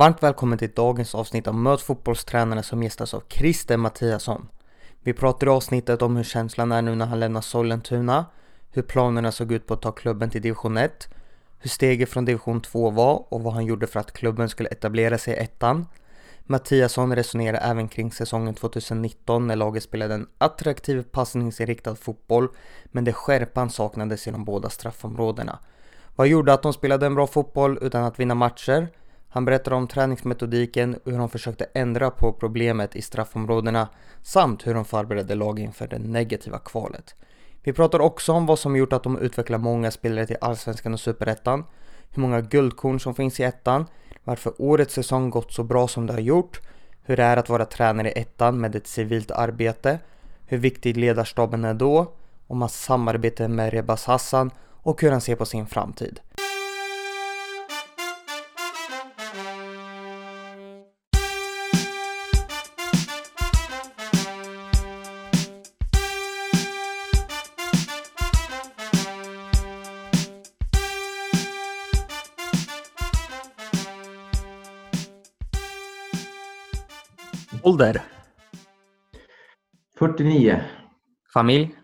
Varmt välkommen till dagens avsnitt av Möt fotbollstränarna som gästas av Christer Mattiasson. Vi pratar i avsnittet om hur känslan är nu när han lämnar Sollentuna, hur planerna såg ut på att ta klubben till division 1, hur steget från division 2 var och vad han gjorde för att klubben skulle etablera sig i ettan. Mattiasson resonerar även kring säsongen 2019 när laget spelade en attraktiv passningsinriktad fotboll men där skärpan saknades i de båda straffområdena. Vad gjorde att de spelade en bra fotboll utan att vinna matcher? Han berättar om träningsmetodiken hur de försökte ändra på problemet i straffområdena samt hur de förberedde lag inför det negativa kvalet. Vi pratar också om vad som gjort att de utvecklar många spelare till Allsvenskan och Superettan, hur många guldkorn som finns i ettan, varför årets säsong gått så bra som det har gjort, hur det är att vara tränare i ettan med ett civilt arbete, hur viktig ledarstaben är då, om hans samarbete med Rebas Hassan och hur han ser på sin framtid. Ålder? 49. Familj?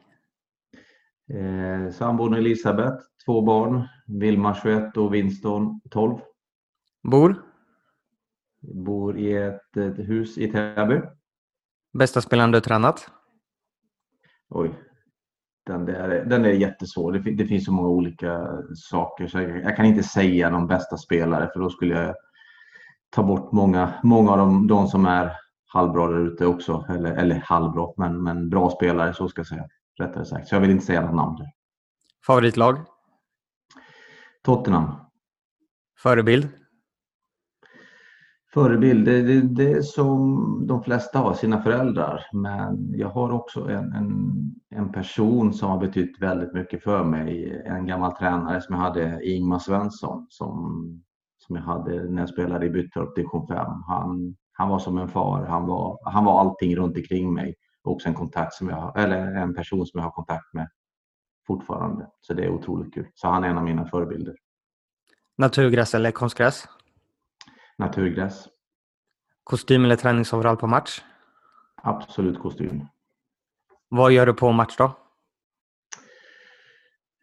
Eh, sambon Elisabeth, två barn. Vilma 21 och Winston 12. Bor? Bor i ett, ett hus i Täby. Bästa spelaren du tränat? Oj, den, där, den är jättesvår. Det, det finns så många olika saker så jag, jag, kan inte säga de bästa spelare för då skulle jag ta bort många, många av de, de som är halvbra där ute också. Eller, eller halvbra, men, men bra spelare så ska jag säga. Rättare sagt. Så jag vill inte säga något namn. Där. Favoritlag? Tottenham. Förebild? Förebild, det, det, det är som de flesta har, sina föräldrar. Men jag har också en, en, en person som har betytt väldigt mycket för mig. En gammal tränare som jag hade, Ingmar Svensson, som, som jag hade när jag spelade i Byttorp division 5. Han, han var som en far. Han var, han var allting runt omkring mig. Också en, kontakt som jag, eller en person som jag har kontakt med fortfarande. Så det är otroligt kul. Så han är en av mina förebilder. Naturgräs eller konstgräs? Naturgräs. Kostym eller träningsoverall på match? Absolut kostym. Vad gör du på match då?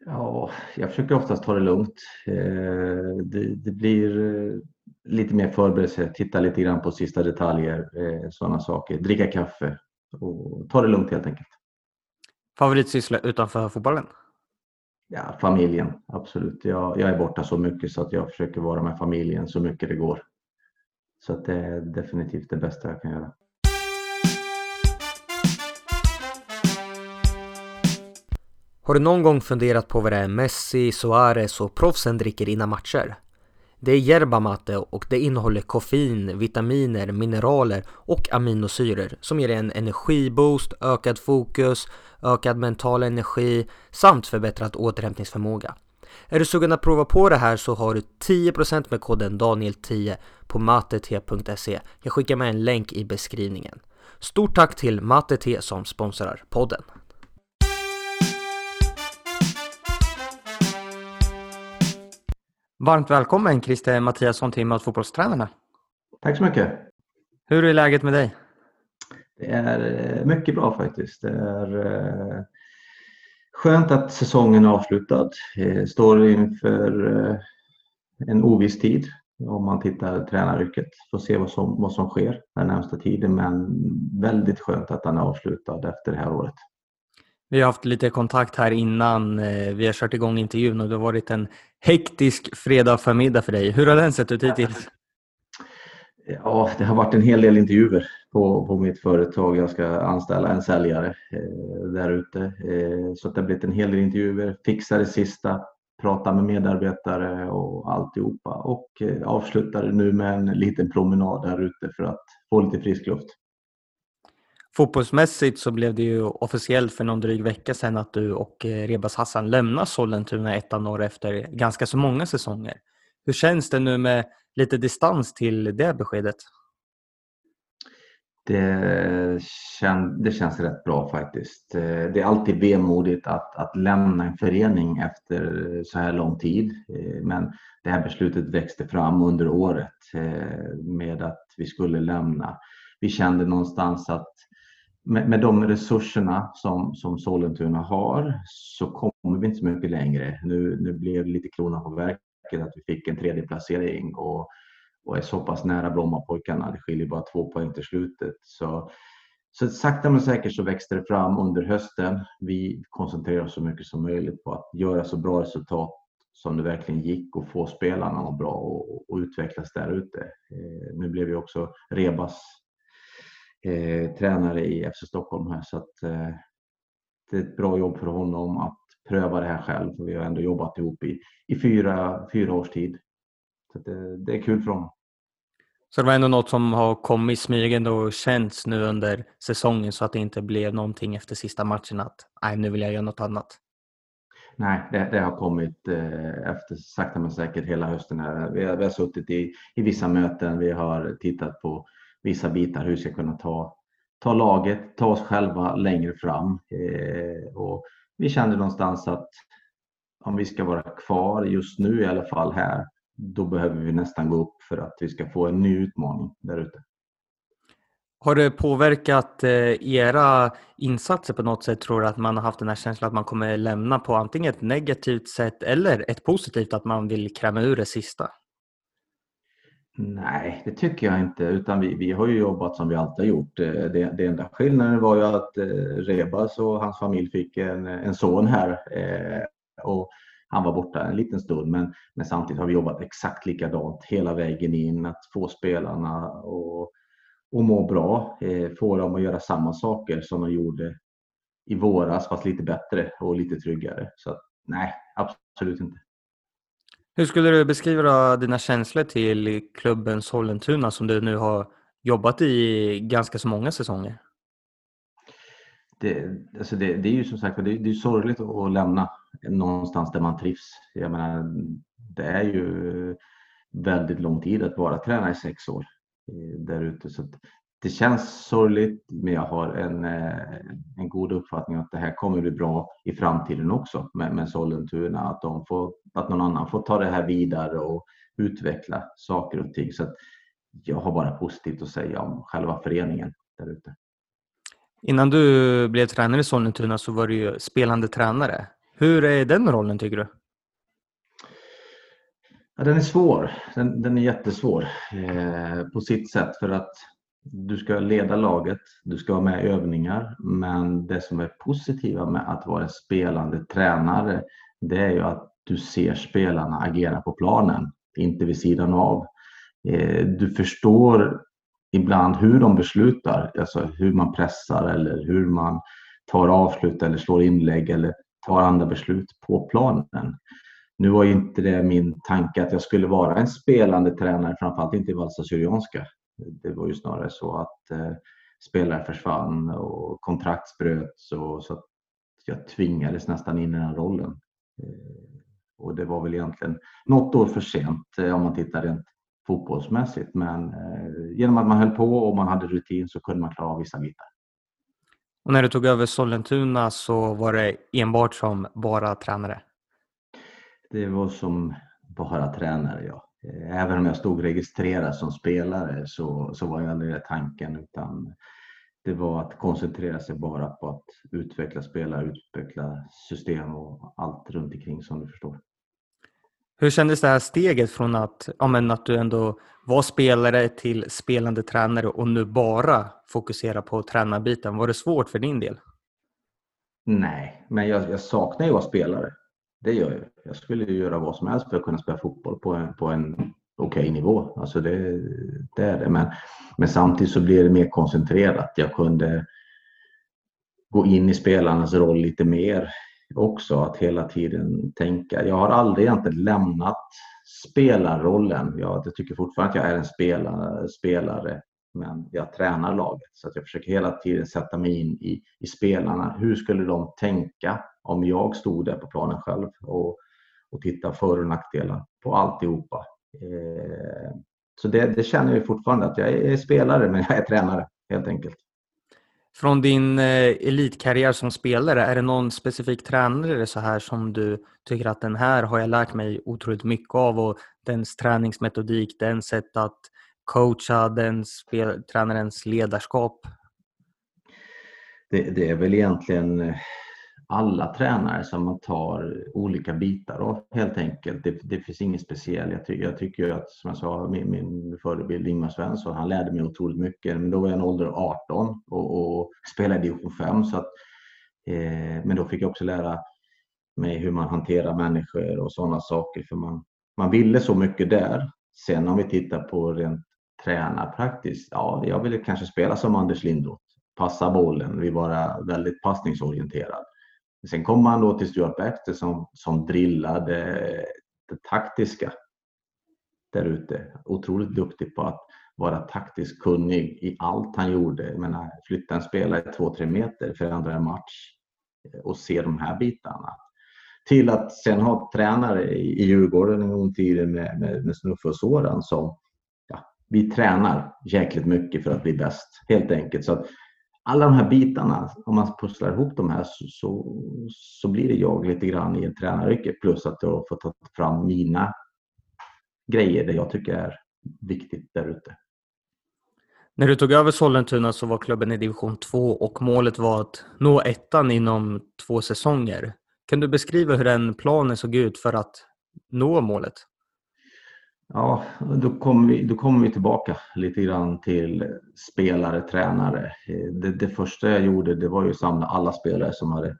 Ja, jag försöker oftast ta det lugnt. Eh, det, det blir eh, lite mer förberedelse, titta lite grann på sista detaljer, eh, sådana saker. Dricka kaffe och ta det lugnt helt enkelt. Favoritsyssla utanför fotbollen? Ja, familjen, absolut. Jag, jag är borta så mycket så att jag försöker vara med familjen så mycket det går. Så att det är definitivt det bästa jag kan göra. Har du någon gång funderat på vad det är Messi, Suarez och proffsen dricker innan matcher? Det är yerba mate och det innehåller koffein, vitaminer, mineraler och aminosyror som ger en energiboost, ökad fokus, ökad mental energi samt förbättrad återhämtningsförmåga. Är du sugen att prova på det här så har du 10% med koden Daniel10 på matet.se. Jag skickar med en länk i beskrivningen. Stort tack till Matete som sponsrar podden. Varmt välkommen Christer Mattiasson till Möt fotbollstränarna. Tack så mycket. Hur är läget med dig? Det är eh, mycket bra faktiskt. Det är eh, skönt att säsongen är avslutad. Jag står inför eh, en oviss tid om man tittar tränaryrket. Får se vad som, vad som sker den närmsta tiden men väldigt skönt att den är avslutad efter det här året. Vi har haft lite kontakt här innan eh, vi har kört igång intervjun och det har varit en hektisk fredag förmiddag för dig. Hur har den sett ut hittills? Ja, det har varit en hel del intervjuer på, på mitt företag. Jag ska anställa en säljare eh, där ute. Eh, så det har blivit en hel del intervjuer. Fixa det sista, prata med medarbetare och alltihopa. Och eh, avslutar nu med en liten promenad där ute för att få lite frisk luft. Fotbollsmässigt så blev det ju officiellt för någon dryg vecka sedan att du och eh, Rebas Hassan lämnar Sollentuna ettan år efter ganska så många säsonger. Hur känns det nu med lite distans till det beskedet? Det, kän, det känns rätt bra faktiskt. Eh, det är alltid vemodigt att, att lämna en förening efter så här lång tid. Eh, men det här beslutet växte fram under året med att vi skulle lämna. Vi kände någonstans att med, med de resurserna som, som Sollentuna har så kommer vi inte så mycket längre. Nu, nu blev det lite kronan på verket att vi fick en tredje placering och och är så pass nära Brommapojkarna. Det skiljer bara två poäng till slutet. Så, så sakta men säkert så växte det fram under hösten. Vi koncentrerade oss så mycket som möjligt på att göra så bra resultat som det verkligen gick och få spelarna att må bra och, och utvecklas där ute. Eh, nu blev ju också Rebas eh, tränare i FC Stockholm här så att eh, det är ett bra jobb för honom att pröva det här själv. För vi har ändå jobbat ihop i, i fyra, fyra års tid. Så det, det, är kul för honom. Så det var ändå något som har kommit smygande och känts nu under säsongen så att det inte blev någonting efter sista matchen att nej, nu vill jag göra något annat? Nej, det, det har kommit eh, efter sakta men säkert hela hösten. Här. Vi, har, vi har suttit i, i vissa möten, vi har tittat på vissa bitar, hur vi ska kunna ta, ta laget, ta oss själva längre fram. Eh, och vi kände någonstans att om vi ska vara kvar just nu i alla fall här då behöver vi nästan gå upp för att vi ska få en ny utmaning där ute. Har det påverkat eh, era insatser på något sätt? Tror du att man har haft den här känslan att man kommer lämna på antingen ett negativt sätt eller ett positivt, att man vill kräma ur det sista? Nej, det tycker jag inte, utan vi, vi har ju jobbat som vi alltid har gjort. Eh, det, det enda skillnaden var ju att eh, Rebas och hans familj fick en, en son här. Eh, och han var borta en liten stund men, men samtidigt har vi jobbat exakt likadant hela vägen in att få spelarna och, och må bra. Få dem att göra samma saker som de gjorde i våras fast lite bättre och lite tryggare. Så nej, absolut inte. Hur skulle du beskriva dina känslor till klubben Sollentuna som du nu har jobbat i ganska så många säsonger? Det, alltså det, det är ju som sagt det, det är sorgligt att lämna någonstans där man trivs. Jag menar, det är ju väldigt lång tid att vara tränare i sex år eh, där ute. Så det känns sorgligt, men jag har en, eh, en god uppfattning att det här kommer bli bra i framtiden också med, med Sollentuna. Att, de får, att någon annan får ta det här vidare och utveckla saker och ting. Så jag har bara positivt att säga om själva föreningen där ute. Innan du blev tränare i Sollentuna så var du ju spelande tränare. Hur är den rollen tycker du? Ja, den är svår. Den, den är jättesvår eh, på sitt sätt för att du ska leda laget, du ska vara med i övningar, men det som är positiva med att vara spelande tränare, det är ju att du ser spelarna agera på planen, inte vid sidan av. Eh, du förstår ibland hur de beslutar, alltså hur man pressar eller hur man tar avslut eller slår inlägg eller tar andra beslut på planen. Nu var inte det min tanke att jag skulle vara en spelande tränare, framförallt inte i Valsa Syrianska. Det var ju snarare så att eh, spelare försvann och kontraktsbröts och så att jag tvingades nästan in i den rollen. Eh, och det var väl egentligen något år för sent eh, om man tittar rent fotbollsmässigt. Men eh, genom att man höll på och man hade rutin så kunde man klara av vissa bitar. Och när du tog över Sollentuna så var det enbart som bara tränare? Det var som bara tränare, ja. Även om jag stod registrerad som spelare så, så var jag aldrig det tanken utan det var att koncentrera sig bara på att utveckla spelare, utveckla system och allt runt omkring som du förstår. Hur kändes det här steget från att, ja, men att du ändå var spelare till spelande tränare och nu bara fokusera på tränarbiten? Var det svårt för din del? Nej, men jag, jag saknar ju att vara spelare. Det gör jag. Jag skulle göra vad som helst för att kunna spela fotboll på en, på en okej okay nivå. Alltså det, det är det. Men, men samtidigt så blir det mer koncentrerat. Jag kunde gå in i spelarnas roll lite mer också att hela tiden tänka. Jag har aldrig egentligen lämnat spelarrollen. Jag, jag tycker fortfarande att jag är en spelare, spelare men jag tränar laget. Så att jag försöker hela tiden sätta mig in i, i spelarna. Hur skulle de tänka om jag stod där på planen själv och, och tittade för och nackdelar på alltihopa. Eh, så det, det känner jag fortfarande att jag är spelare men jag är tränare helt enkelt. Från din eh, elitkarriär som spelare, är det någon specifik tränare så här som du tycker att den här har jag lärt mig otroligt mycket av och dens träningsmetodik, den sätt att coacha, den spel, tränarens ledarskap? Det, det, är väl egentligen eh, alla tränare som man tar olika bitar av helt enkelt. Det, det finns inget speciellt. Jag, ty, jag tycker att, som jag sa, min, min förebild Ingmar Svensson, han lärde mig otroligt mycket. Men då var jag en ålder av 18 och, och spelade i division 5. Så att, eh, men då fick jag också lära mig hur man hanterar människor och sådana saker. För man, man ville så mycket där. Sen om vi tittar på rent tränarpraktiskt, ja, jag ville kanske spela som Anders Lindroth. Passa bollen, vi var väldigt passningsorienterad. Sen kom han då till Stuart Baxter som, som drillade det taktiska där ute. Otroligt duktig på att vara taktiskt kunnig i allt han gjorde. Jag menar, flytta en spelare två, tre meter, förändra en match och se de här bitarna. Till att sen ha tränare i Djurgården en gång i tiden med, med, med Snuffe och Soran som ja, vi tränar jäkligt mycket för att bli bäst helt enkelt. Så att alla de här bitarna, om man pusslar ihop de här så, så, så blir det jag lite grann i en tränaryrke plus att jag får ta fram mina grejer det jag tycker är viktigt där ute. När du tog över Sollentuna så var klubben i division 2 och målet var att nå ettan inom två säsonger. Kan du beskriva hur den planen såg ut för att nå målet? Ja, då kommer vi, då vi tillbaka lite grann till spelare, tränare. Eh, det, det, första jag gjorde det var ju att samla alla spelare som hade,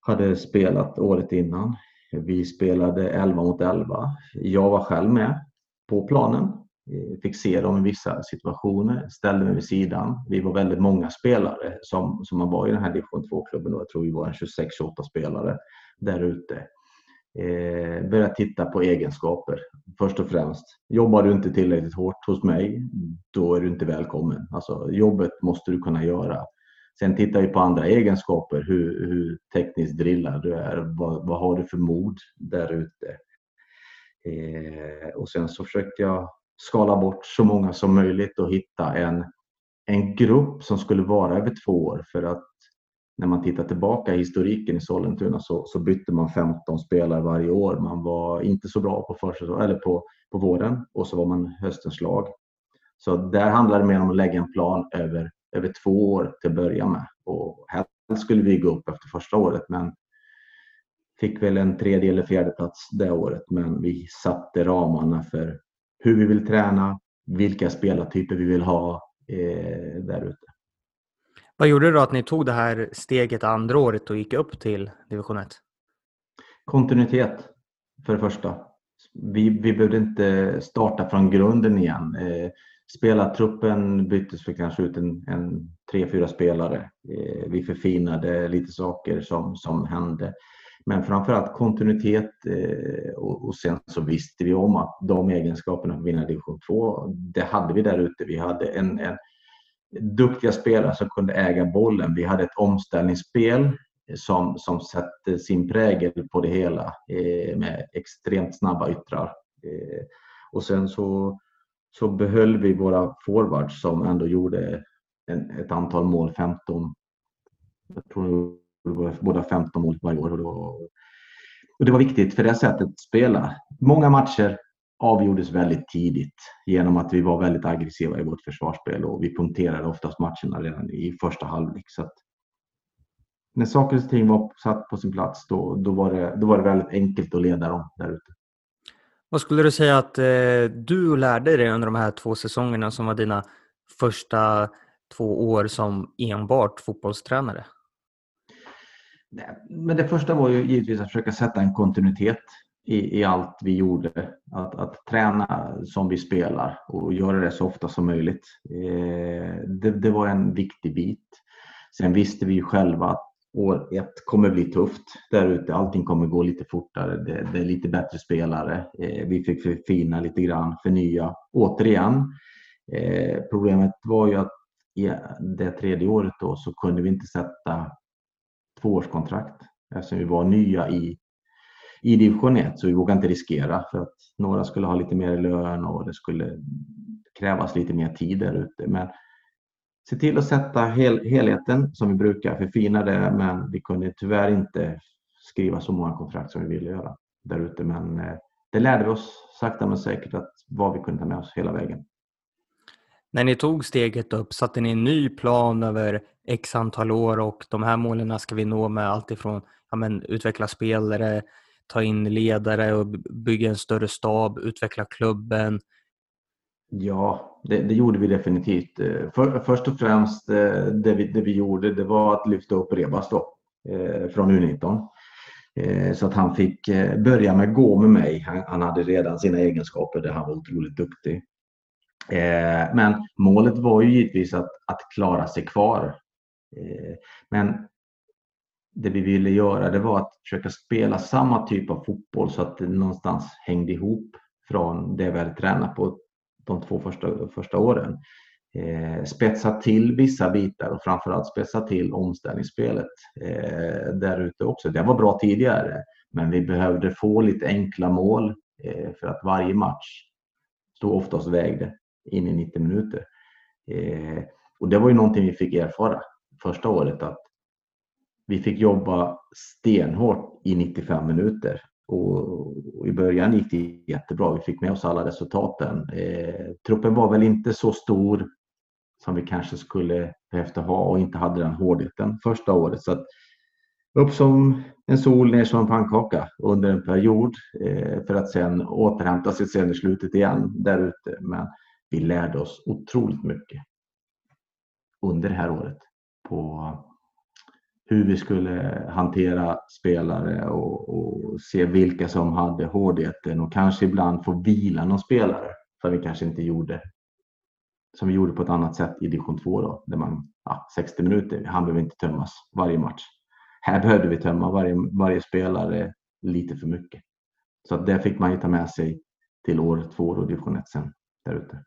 hade spelat året innan. Vi spelade 11 mot 11. Jag var själv med på planen. Eh, fick se dem i vissa situationer, ställde mig vid sidan. Vi var väldigt många spelare som, som man var i den här division 2-klubben. Jag tror vi var 26-28 spelare där ute eh, börja titta på egenskaper först och främst. Jobbar du inte tillräckligt hårt hos mig, då är du inte välkommen. Alltså, jobbet måste du kunna göra. Sen tittar vi på andra egenskaper, hur, hur tekniskt drillad du är, vad, vad har du för mod där ute? Eh, och sen så försökte jag skala bort så många som möjligt och hitta en, en grupp som skulle vara över två år för att när man tittar tillbaka i historiken i Sollentuna så, så, bytte man 15 spelare varje år. Man var inte så bra på, försäsong, eller på, på våren och så var man höstens lag. Så där handlar det mer om att lägga en plan över, över två år till att börja med. Och helst skulle vi gå upp efter första året men fick väl en tredje eller fjärde plats det året. Men vi satte ramarna för hur vi vill träna, vilka spelartyper vi vill ha eh, där ute. Vad gjorde då att ni tog det här steget andra året och gick upp till division 1? Kontinuitet för det första. Vi, vi behövde inte starta från grunden igen. Eh, spelartruppen byttes för kanske ut en, en tre, fyra spelare. Eh, vi förfinade lite saker som, som hände. Men framförallt kontinuitet eh, och, och, sen så visste vi om att de egenskaperna för att vinna division 2, det hade vi där ute. Vi hade en, en duktiga spelare som kunde äga bollen. Vi hade ett omställningsspel som, som satte sin prägel på det hela eh, med extremt snabba yttrar. Eh, och sen så, så behöll vi våra forwards som ändå gjorde en, ett antal mål, 15. Jag tror det var båda 15 mål varje år. Och det, var, och det var viktigt för det sättet att spela. Många matcher avgjordes väldigt tidigt genom att vi var väldigt aggressiva i vårt försvarsspel och vi punkterade oftast matcherna redan i första halvlek. Så när saker och ting var satt på sin plats då, då, var det, då var det väldigt enkelt att leda dem där ute. Vad skulle du säga att eh, du lärde dig under de här två säsongerna som var dina första två år som enbart fotbollstränare? Men det första var ju givetvis att försöka sätta en kontinuitet i, i allt vi gjorde. Att, att träna som vi spelar och göra det så ofta som möjligt. Eh, det, det, var en viktig bit. Sen visste vi ju själva att år ett kommer bli tufft där ute. Allting kommer gå lite fortare. Det, det är lite bättre spelare. Eh, vi fick förfina lite grann, förnya återigen. Eh, problemet var ju att i det tredje året då så kunde vi inte sätta tvåårskontrakt eftersom vi var nya i i division 1 så vi vågade inte riskera för att några skulle ha lite mer lön och det skulle krävas lite mer tid där ute. Men se till att sätta hel, helheten som vi brukar, förfina det, men vi kunde tyvärr inte skriva så många kontrakt som vi ville göra där ute. Men eh, det lärde vi oss sakta men säkert att vad vi kunde ta med oss hela vägen. När ni tog steget upp, satte ni en ny plan över x antal år och de här målen ska vi nå med allt ifrån ja, men, utveckla spelare, ta in ledare och bygga en större stab, utveckla klubben. Ja, det, det gjorde vi definitivt. Eh, för, först och främst eh, det vi, det vi gjorde det var att lyfta upp Rebas då, eh, från U19. Så att han fick börja med gå med mig. Han, han hade redan sina egenskaper där han var otroligt duktig. Men målet var ju givetvis att, att klara sig kvar. Men det vi ville göra det var att försöka spela samma typ av fotboll så att det någonstans hängde ihop från det vi hade tränat på de två första, första åren. Eh, spetsa till vissa bitar och framförallt spetsa till omställningsspelet eh, där ute också. Det var bra tidigare, men vi behövde få lite enkla mål eh, för att varje match stod oftast vägde in i 90 minuter. Eh, och det var ju någonting vi fick erfara första året att vi fick jobba stenhårt i 95 minuter och, i början gick det jättebra. Vi fick med oss alla resultaten. Eh, truppen var väl inte så stor som vi kanske skulle behövt ha och inte hade den hårdheten första året. Så att, upp som en sol, ner som en pannkaka under en period eh, för att sen återhämta sig sen i slutet igen där ute. Men vi lärde oss otroligt mycket under det här året på hur vi skulle hantera spelare och, och, se vilka som hade hårdheten och kanske ibland få vila någon spelare som vi kanske inte gjorde som vi gjorde på ett annat sätt i division 2 då, där man ja, 60 minuter, han behöver inte tömmas varje match. Här behövde vi tömma varje, varje spelare lite för mycket. Så att det fick man ju ta med sig till år två då, division 1 sen där ute.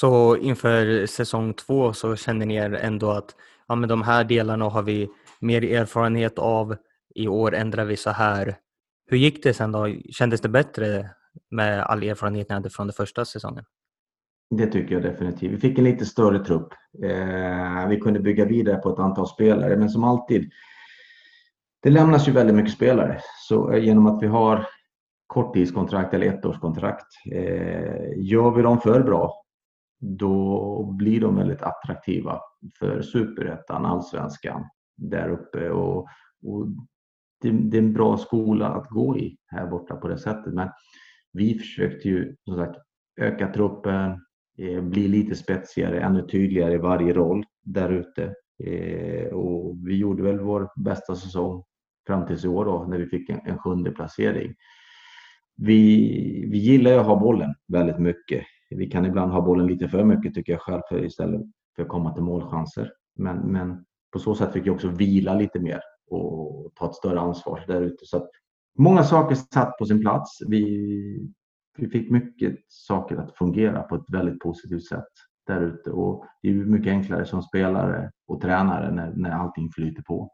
Så inför säsong två så känner ni er ändå att ja, men de här delarna har vi mer erfarenhet av. I år ändrar vi så här. Hur gick det sen då? Kändes det bättre med all erfarenhet ni hade från den första säsongen? Det tycker jag definitivt. Vi fick en lite större trupp. Eh, vi kunde bygga vidare på ett antal spelare, men som alltid, det lämnas ju väldigt mycket spelare. Så eh, genom att vi har korttidskontrakt eller ettårskontrakt, eh, gör vi dem för bra då blir de väldigt attraktiva för superettan, allsvenskan där uppe. Och, och det, det, är en bra skola att gå i här borta på det sättet. Men vi försökte ju som sagt öka truppen, eh, bli lite spetsigare, ännu tydligare i varje roll där ute. Eh, och vi gjorde väl vår bästa säsong fram tills i år då, när vi fick en, en sjunde placering. Vi, vi gillar ju att ha bollen väldigt mycket vi kan ibland ha bollen lite för mycket tycker jag själv för istället för att komma till målchanser. Men, men på så sätt fick jag också vila lite mer och ta ett större ansvar där ute. Så att många saker satt på sin plats. Vi, vi fick mycket saker att fungera på ett väldigt positivt sätt där ute och det är mycket enklare som spelare och tränare när, när allting flyter på.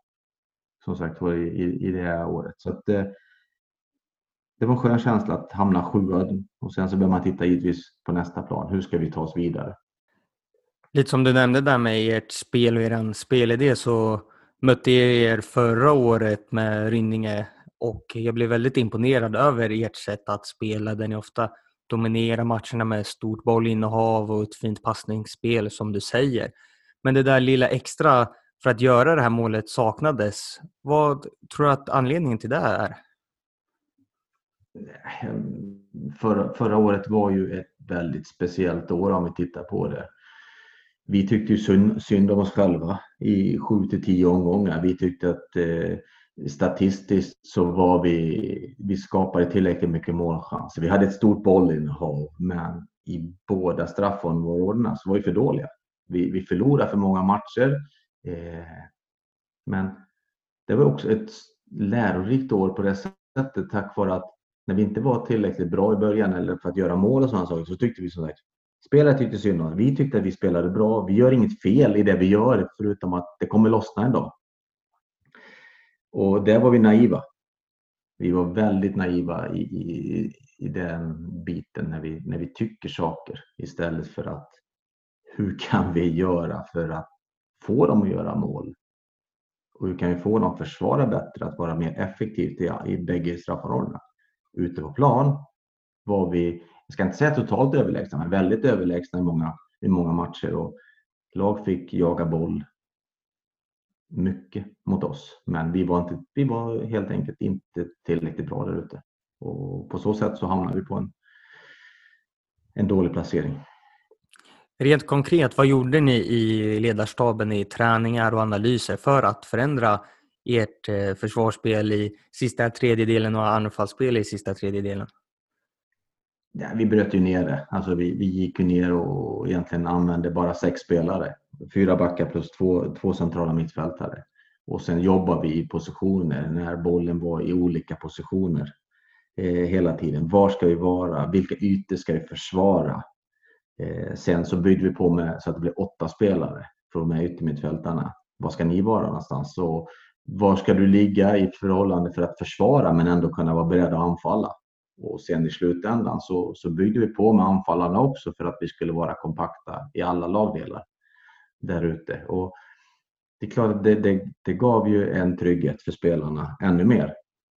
Som sagt var i, i, det här året. Så att, eh, det var en skön känsla att hamna sjua och sen så börjar man titta givetvis på nästa plan. Hur ska vi ta oss vidare? Lite som du nämnde där med ert spel och er spelidé så mötte jag er förra året med Rynninge och jag blev väldigt imponerad över ert sätt att spela där ni ofta dominerar matcherna med stort bollinnehav och ett fint passningsspel som du säger. Men det där lilla extra för att göra det här målet saknades. Vad tror du att anledningen till det är? Eh, förra, förra året var ju ett väldigt speciellt år om vi tittar på det. Vi tyckte ju synd, synd om oss själva i 7 till 10 omgångar. Vi tyckte att eh, statistiskt så var vi, vi skapade tillräckligt mycket målchanser. Vi hade ett stort bollinnehav, men i båda straffområdena så var vi för dåliga. Vi, vi förlorade för många matcher. Eh, men det var också ett lärorikt år på det sättet tack vare att när vi inte var tillräckligt bra i början eller för att göra mål och sådana saker så tyckte vi som sagt Spelare tyckte synd om Vi tyckte att vi spelade bra. Vi gör inget fel i det vi gör förutom att det kommer lossna en dag. Och där var vi naiva. Vi var väldigt naiva i, i, i den biten när vi, när vi tycker saker istället för att hur kan vi göra för att få dem att göra mål? Och hur kan vi få dem att försvara bättre, att vara mer effektivt i, i bägge straffområdena? Ute på plan var vi, jag ska inte säga totalt överlägsna, men väldigt överlägsna i många, i många matcher. Och lag fick jaga boll mycket mot oss, men vi var, inte, vi var helt enkelt inte tillräckligt bra där ute. Och på så sätt så hamnade vi på en, en dålig placering. Rent konkret, vad gjorde ni i ledarstaben i träningar och analyser för att förändra ert eh, försvarsspel i sista tredjedelen och anfallsspel i sista tredjedelen? Ja, vi bröt ju ner det. Alltså vi, vi gick ju ner och egentligen använde bara sex spelare. Fyra backar plus två, två centrala mittfältare. Och sen jobbar vi i positioner när bollen var i olika positioner eh, hela tiden. Var ska vi vara? Vilka ytor ska vi försvara? Eh, sen så byggde vi på med så att det blev åtta spelare från de här yttermittfältarna. Var ska ni vara någonstans? Så var ska du ligga i förhållande för att försvara men ändå kunna vara beredd att anfalla? Och sen i slutändan så, så byggde vi på med anfallarna också för att vi skulle vara kompakta i alla lagdelar där ute. Och det är klart att det, det, det, gav ju en trygghet för spelarna ännu mer.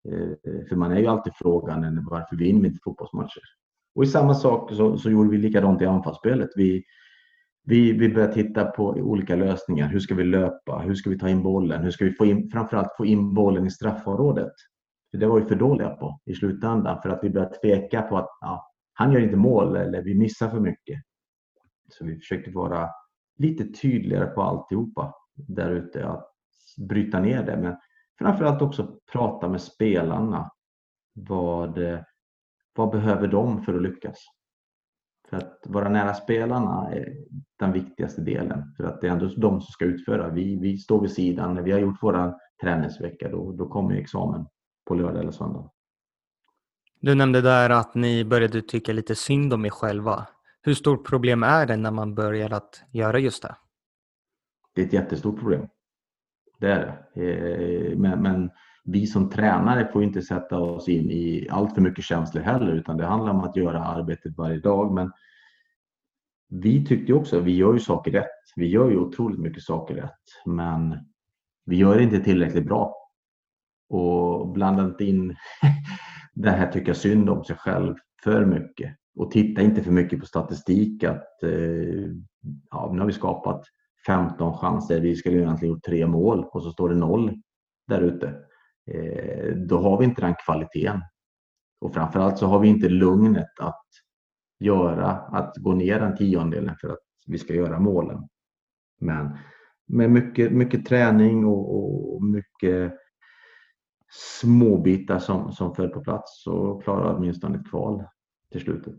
Eh, för man är ju alltid frågan varför vinner vi inte fotbollsmatcher? Och i samma sak så, så gjorde vi likadant i anfallsspelet. Vi, vi, vi började titta på olika lösningar. Hur ska vi löpa? Hur ska vi ta in bollen? Hur ska vi få in, framförallt få in bollen i straffområdet? För det var vi för dåliga på i slutändan för att vi började tveka på att ja, han gör inte mål eller vi missar för mycket. Så vi försökte vara lite tydligare på alltihopa där ute. Att bryta ner det. Men framförallt också prata med spelarna. Vad, vad behöver de för att lyckas? För att vara nära spelarna är den viktigaste delen. För att det är ändå de som ska utföra. Vi, vi står vid sidan. När vi har gjort våra träningsvecka då, då kommer examen på lördag eller söndag. Du nämnde där att ni började tycka lite synd om er själva. Hur stort problem är det när man börjar att göra just det? Det är ett jättestort problem. Det är det. Eh, men, men vi som tränare får inte sätta oss in i allt för mycket känslor heller utan det handlar om att göra arbetet varje dag. Men vi tyckte också, att vi gör ju saker rätt. Vi gör ju otroligt mycket saker rätt men vi gör det inte tillräckligt bra. Och blanda inte in det här tycka synd om sig själv för mycket. Och titta inte för mycket på statistik att eh, ja, nu har vi skapat 15 chanser, vi skulle egentligen gjort tre mål och så står det noll där ute. Eh, då har vi inte den kvaliteten. Och framförallt så har vi inte lugnet att göra, att gå ner den tiondelen för att vi ska göra målen. Men med mycket, mycket träning och, och mycket småbitar som, som föll på plats så klarade vi åtminstone ett kval till slutet.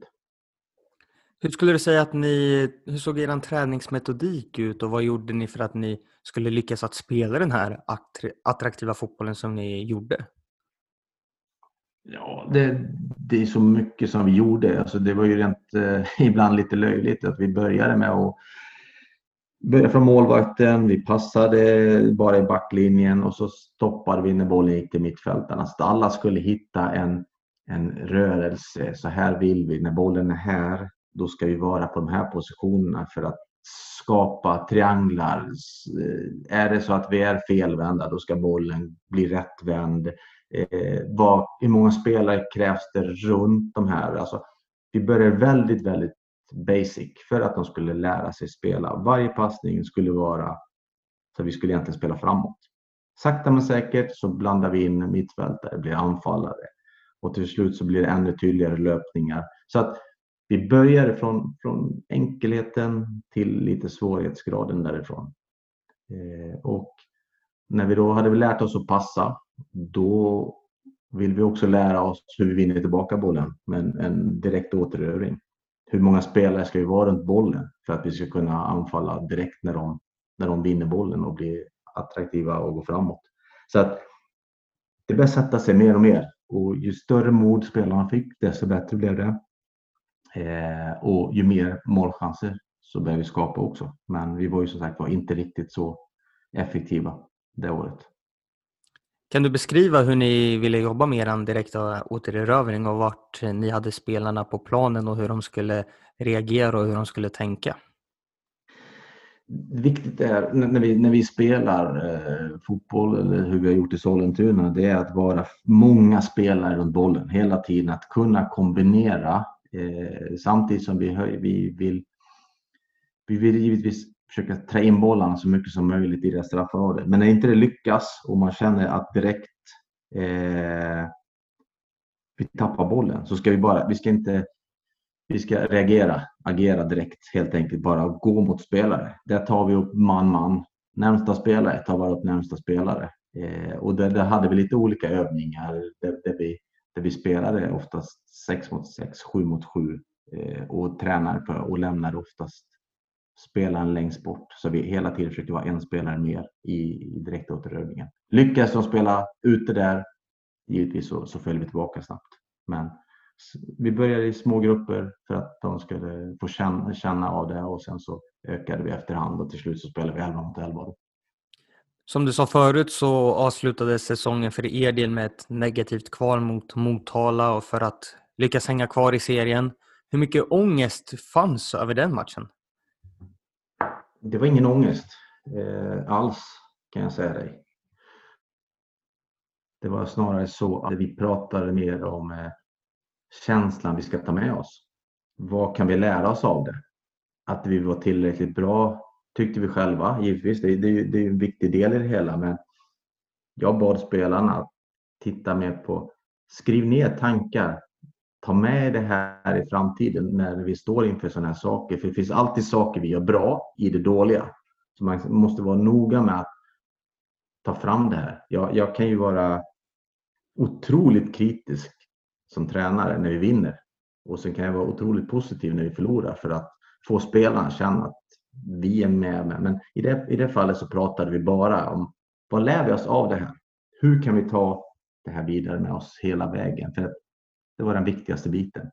Hur skulle du säga att ni, hur såg er träningsmetodik ut och vad gjorde ni för att ni skulle lyckas att spela den här attraktiva fotbollen som ni gjorde? Ja, det, det är så mycket som vi gjorde. Alltså det var ju rent eh, ibland lite löjligt att vi började med att börja från målvakten, vi passade bara i backlinjen och så stoppade vi när bollen gick till mittfältarna. Så alla skulle hitta en, en rörelse. Så här vill vi. När bollen är här, då ska vi vara på de här positionerna för att skapa trianglar. Eh, är det så att vi är felvända, då ska bollen bli rättvänd. Eh, vad, hur många spelare krävs det runt de här? Alltså, vi börjar väldigt, väldigt basic för att de skulle lära sig spela. Varje passning skulle vara så vi skulle egentligen spela framåt. Sakta men säkert så blandar vi in mittfältare, blir anfallare och till slut så blir det ännu tydligare löpningar. Så att vi böjer från, från enkelheten till lite svårighetsgraden därifrån. Eh, och när vi då hade lärt oss att passa, då vill vi också lära oss hur vi vinner tillbaka bollen med en, en direkt återövring. Hur många spelare ska vi vara runt bollen för att vi ska kunna anfalla direkt när de, när de vinner bollen och blir attraktiva och går framåt. Så att det börjar sätta sig mer och mer och ju större mod spelarna fick desto bättre blev det. Eh, och ju mer målchanser så började vi skapa också. Men vi var ju som sagt var inte riktigt så effektiva det året. Kan du beskriva hur ni ville jobba med er direkta återerövring och vart ni hade spelarna på planen och hur de skulle reagera och hur de skulle tänka? viktigt är när vi, när vi spelar eh, fotboll eller hur vi har gjort i Sollentuna, det är att vara många spelare runt bollen hela tiden. Att kunna kombinera eh, samtidigt som vi, höj, vi vill vi vill givetvis försöka trä in bollarna så mycket som möjligt i det straffområdet. Men när inte det lyckas och man känner att direkt eh, vi tappar bollen så ska vi bara, vi ska inte vi ska reagera, agera direkt helt enkelt, bara gå mot spelare. Där tar vi upp man-man. Närmsta spelare tar bara upp närmsta spelare. Eh, och där, där, hade vi lite olika övningar där, där, vi, där vi spelade oftast 6 mot 6, 7 mot 7 eh, och tränade på och lämnade oftast spelaren längst bort. Så vi hela tiden försökte vara en spelare mer i, i direktåterövningen. Lyckas de spela ute där, givetvis så, så följer vi tillbaka snabbt. Men vi började i små grupper för att de skulle få känna, känna av det och sen så ökade vi efterhand och till slut så spelade vi 11 mot 11. Som du sa förut så avslutades säsongen för er del med ett negativt kval mot Motala och för att lyckas hänga kvar i serien. Hur mycket ångest fanns över den matchen? Det var ingen ångest eh, alls kan jag säga dig. Det var snarare så att vi pratade mer om eh, känslan vi ska ta med oss. Vad kan vi lära oss av det? Att vi var tillräckligt bra tyckte vi själva givetvis. Det, det, det är en viktig del i det hela men jag bad spelarna att titta mer på, skriv ner tankar. Ta med det här i framtiden när vi står inför sådana här saker. För det finns alltid saker vi gör bra i det dåliga. Så man måste vara noga med att ta fram det här. Jag, jag kan ju vara otroligt kritisk som tränare när vi vinner. Och sen kan jag vara otroligt positiv när vi förlorar för att få spelarna att känna att vi är med. Men i det, i det fallet så pratade vi bara om vad lär vi oss av det här? Hur kan vi ta det här vidare med oss hela vägen? För det var den viktigaste biten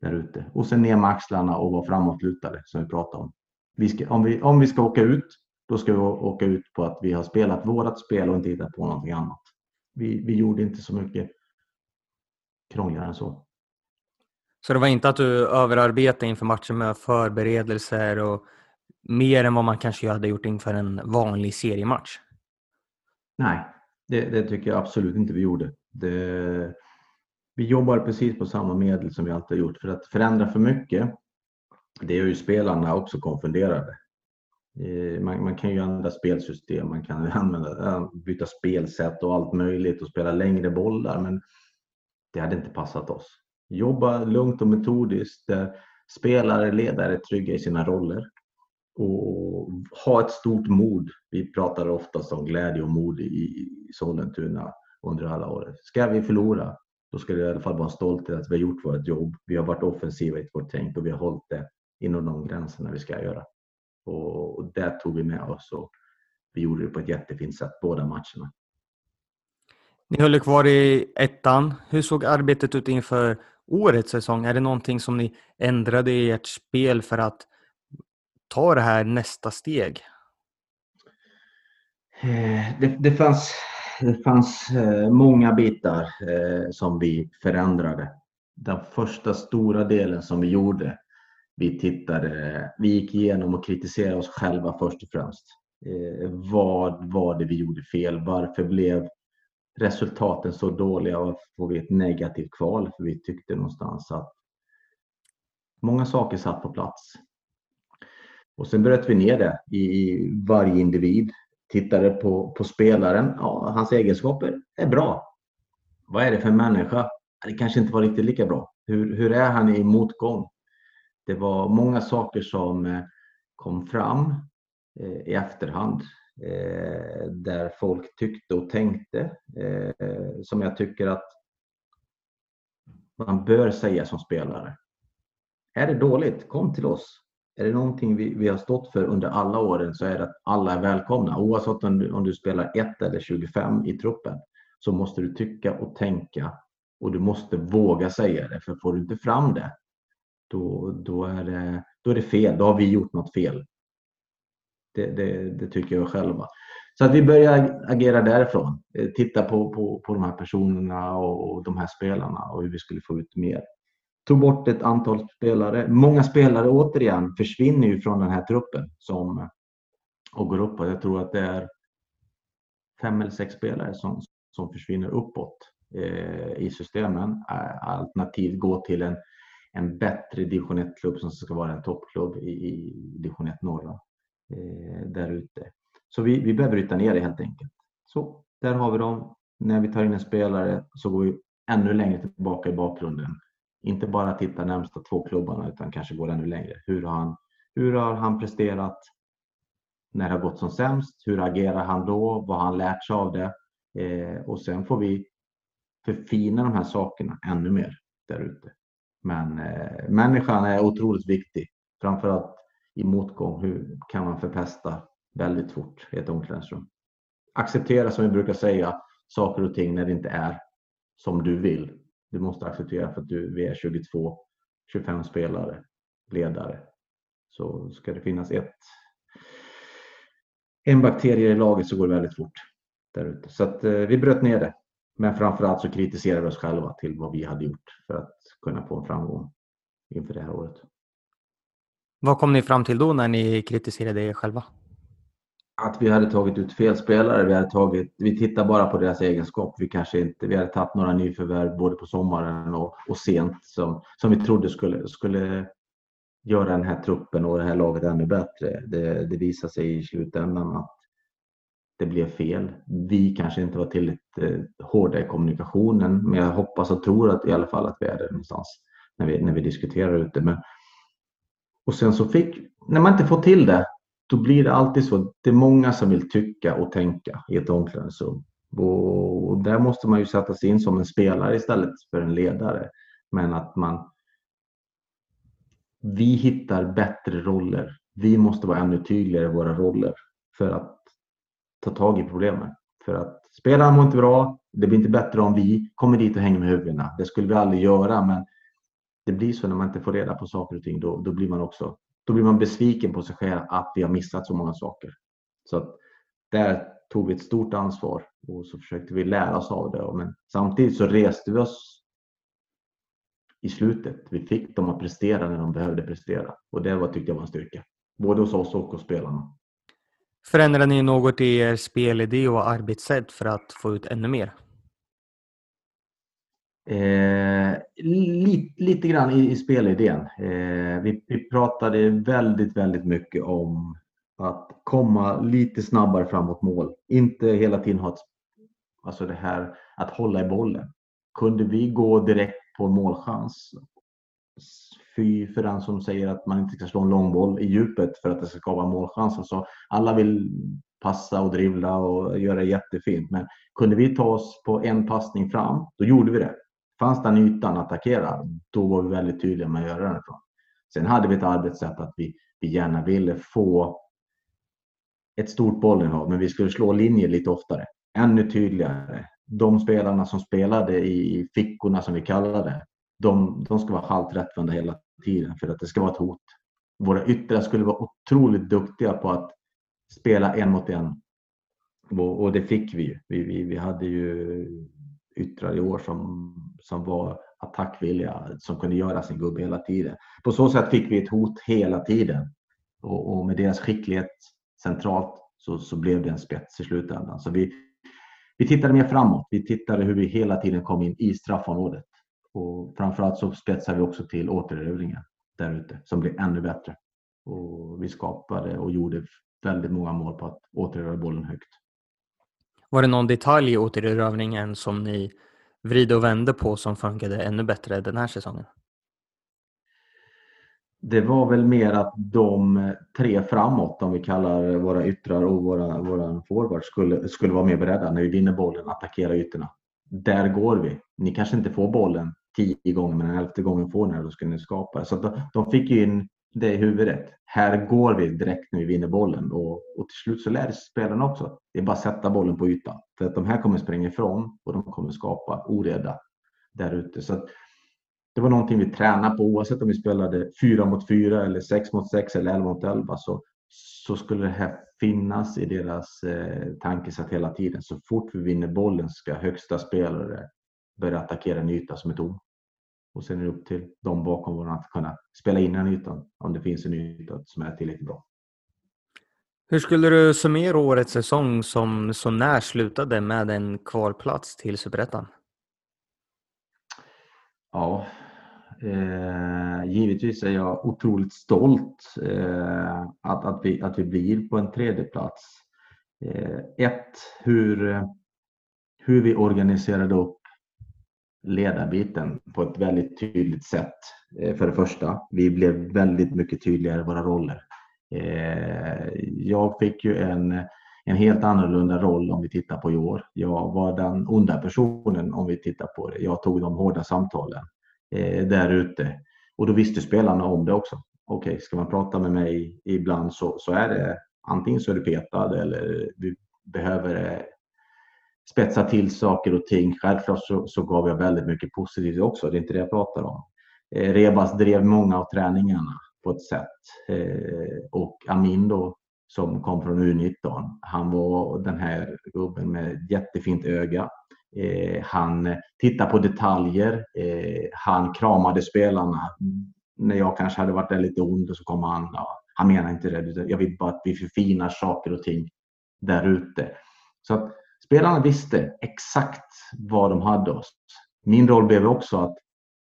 där ute. Och sen ner med axlarna och vara framåtlutade som vi pratade om. Vi ska, om, vi, om vi ska åka ut, då ska vi åka ut på att vi har spelat vårat spel och inte hittat på någonting annat. Vi, vi gjorde inte så mycket krångligare än så. Så det var inte att du överarbetade inför matchen med förberedelser och mer än vad man kanske hade gjort inför en vanlig seriematch? Nej, det, det tycker jag absolut inte vi gjorde. Det, vi jobbar precis på samma medel som vi alltid har gjort. För att förändra för mycket, det gör ju spelarna också konfunderade. Eh, man, man, kan ju använda spelsystem, man kan använda, byta spelsätt och allt möjligt och spela längre bollar. Men det hade inte passat oss. Jobba lugnt och metodiskt där spelare, ledare är trygga i sina roller och ha ett stort mod. Vi pratar oftast om glädje och mod i Sollentuna under alla år. Ska vi förlora, då ska det i alla fall vara en stolthet att vi har gjort vårt jobb. Vi har varit offensiva i vårt tänk och vi har hållit det inom de gränserna vi ska göra. Och det tog vi med oss och vi gjorde det på ett jättefint sätt båda matcherna. Ni höll kvar i ettan. Hur såg arbetet ut inför årets säsong? Är det någonting som ni ändrade i ert spel för att ta det här nästa steg? Eh, det, det fanns, det fanns eh, många bitar eh, som vi förändrade. Den första stora delen som vi gjorde, vi tittade, vi gick igenom och kritiserade oss själva först och främst. Vad var det vi gjorde fel? Varför blev resultaten så dåliga och får vi ett negativt kval för vi tyckte någonstans att många saker satt på plats. Och sen bröt vi ner det i varje individ, tittade på, på spelaren. Ja, hans egenskaper är bra. Vad är det för människa? Det kanske inte var riktigt lika bra. Hur, hur är han i motgång? Det var många saker som eh, kom fram eh, i efterhand Eh, där folk tyckte och tänkte eh, som jag tycker att man bör säga som spelare. Är det dåligt, kom till oss. Är det någonting vi, vi har stått för under alla åren så är det att alla är välkomna. Oavsett om du, om du spelar 1 eller 25 i truppen så måste du tycka och tänka och du måste våga säga det. För får du inte fram det, då, då, är, det, då är det fel. Då har vi gjort något fel. Det, det, det, tycker jag själv. Så att vi börjar agera därifrån. Eh, titta på, på, på de här personerna och, och de här spelarna och hur vi skulle få ut mer. tog bort ett antal spelare. Många spelare återigen försvinner ju från den här truppen som eh, och går uppåt. Jag tror att det är fem eller sex spelare som, som försvinner uppåt eh, i systemen. Eh, alternativt gå till en, en bättre division 1-klubb som ska vara en toppklubb i, i division 1 norra eh, där ute. Så vi, vi behöver bryta ner det helt enkelt. Så där har vi dem. När vi tar in en spelare så går vi ännu längre tillbaka i bakgrunden. Inte bara titta närmsta två klubbarna utan kanske går ännu längre. Hur har han, hur har han presterat när det har gått som sämst? Hur agerar han då? Vad har han lärt sig av det? Eh, och sen får vi förfina de här sakerna ännu mer där ute. Men eh, människan är otroligt viktig. Framförallt i motgång. Hur kan man förpesta väldigt fort i ett omklädningsrum? Acceptera som vi brukar säga saker och ting när det inte är som du vill. Du måste acceptera för att du, vi är 22, 25 spelare, ledare. Så ska det finnas ett, en bakterie i laget så går det väldigt fort där ute. Så att, eh, vi bröt ner det. Men framförallt så kritiserade vi oss själva till vad vi hade gjort för att kunna få en framgång inför det här året. Vad kom ni fram till då när ni kritiserade er själva? Att vi hade tagit ut fel spelare. Vi, hade tagit, vi tittar bara på deras egenskap. Vi kanske inte, vi hade tagit några nyförvärv både på sommaren och, och sent som, som vi trodde skulle, skulle göra den här truppen och det här laget ännu bättre. Det, det visade sig i slutändan att det blev fel. Vi kanske inte var tillräckligt eh, hårda i kommunikationen, men jag hoppas och tror att i alla fall att vi är det någonstans när vi, när vi diskuterar ute. Men, och sen så fick, när man inte får till det, då blir det alltid så. Det är många som vill tycka och tänka i ett omklädningsrum. Och, och där måste man ju sätta sig in som en spelare istället för en ledare. Men att man vi hittar bättre roller. Vi måste vara ännu tydligare i våra roller för att ta tag i problemen. För att spelarna mår inte bra. Det blir inte bättre om vi kommer dit och hänger med huvudena. Det skulle vi aldrig göra, men det blir så när man inte får reda på saker och ting. Då, då blir man också då blir man besviken på sig själv att vi har missat så många saker. Så att där tog vi ett stort ansvar och så försökte vi lära oss av det. Men samtidigt så reste vi oss i slutet. Vi fick dem att prestera när de behövde prestera och det var, tyckte jag var en styrka. Både hos oss och hos spelarna. Förändrar ni något i er spelidé och arbetssätt för att få ut ännu mer? Eh, lite, lite grann i, i spelidén. Eh, vi, vi pratade väldigt, väldigt mycket om att komma lite snabbare framåt mål. Inte hela tiden ha ett, alltså det här att hålla i bollen. Kunde vi gå direkt på målchans fy för den som säger att man inte ska slå en långboll i djupet för att det ska skapa målchans. Alltså, alla vill passa och dribbla och göra det jättefint. Men kunde vi ta oss på en passning fram, då gjorde vi det. Fanns den ytan att attackera, då var vi väldigt tydliga med att göra den ifrån. Sen hade vi ett arbetssätt att vi, vi gärna ville få ett stort bollinnehav, men vi skulle slå linjer lite oftare. Ännu tydligare. De spelarna som spelade i fickorna som vi kallade de, de ska vara halvt rättvända hela tiden för att det ska vara ett hot. Våra yttrar skulle vara otroligt duktiga på att spela en mot en. Och, och det fick vi ju. Vi, vi, vi hade ju yttrar i år som, som var attackvilliga, som kunde göra sin gubbe hela tiden. På så sätt fick vi ett hot hela tiden. Och, och med deras skicklighet centralt så, så blev det en spets i slutändan. Så vi, vi tittade mer framåt. Vi tittade hur vi hela tiden kom in i straffområdet. Och framförallt så spetsade vi också till återerövringen där ute som blev ännu bättre. Och vi skapade och gjorde väldigt många mål på att återerövra bollen högt. Var det någon detalj i återerövringen som ni vrid och vände på som funkade ännu bättre den här säsongen? Det var väl mer att de tre framåt, om vi kallar våra yttrar och våra, våra forwards, skulle, skulle vara mer beredda när vi vinner bollen, attackera ytorna. Där går vi. Ni kanske inte får bollen tio gånger, men den elfte gången får ni den, då ska ni skapa. Så de, de fick ju in det i huvudet. Här går vi direkt när vi vinner bollen och, och till slut så lär sig spelarna också. Det är bara att sätta bollen på ytan. För att de här kommer springa ifrån och de kommer skapa oreda där ute. Så det var någonting vi tränade på oavsett om vi spelade fyra mot fyra eller sex mot sex eller elva mot elva så, så skulle det här finnas i deras eh, tankesätt hela tiden. Så fort vi vinner bollen ska högsta spelare börja attackera en yta som är tom. Och sen är det upp till de bakom våran att kunna spela in den ytan om det finns en yta som är tillräckligt bra. Hur skulle du summera årets säsong som så när slutade med en kvalplats till Superettan? Ja, eh, givetvis är jag otroligt stolt eh, att, att, vi, att vi blir på en tredje plats. Eh, ett, hur, hur vi organiserade upp ledarbiten på ett väldigt tydligt sätt. Eh, för det första, vi blev väldigt mycket tydligare i våra roller. Eh, jag fick ju en, en helt annorlunda roll om vi tittar på i år. Jag var den onda personen om vi tittar på det. Jag tog de hårda samtalen eh, där ute och då visste spelarna om det också. Okej, okay, ska man prata med mig ibland så, så är det antingen så är du petad eller vi behöver eh, spetsa till saker och ting. Självklart så, så gav jag väldigt mycket positivt också, det är inte det jag pratar om. Eh, Rebas drev många av träningarna på ett sätt. Eh, och Amin då, som kom från U19, han var den här gubben med jättefint öga. Eh, han tittade på detaljer. Eh, han kramade spelarna. När jag kanske hade varit där lite ond så kom han. Ja, han menar inte det. Jag vill bara att vi förfinar saker och ting där ute. Så att spelarna visste exakt vad de hade oss. Min roll blev också att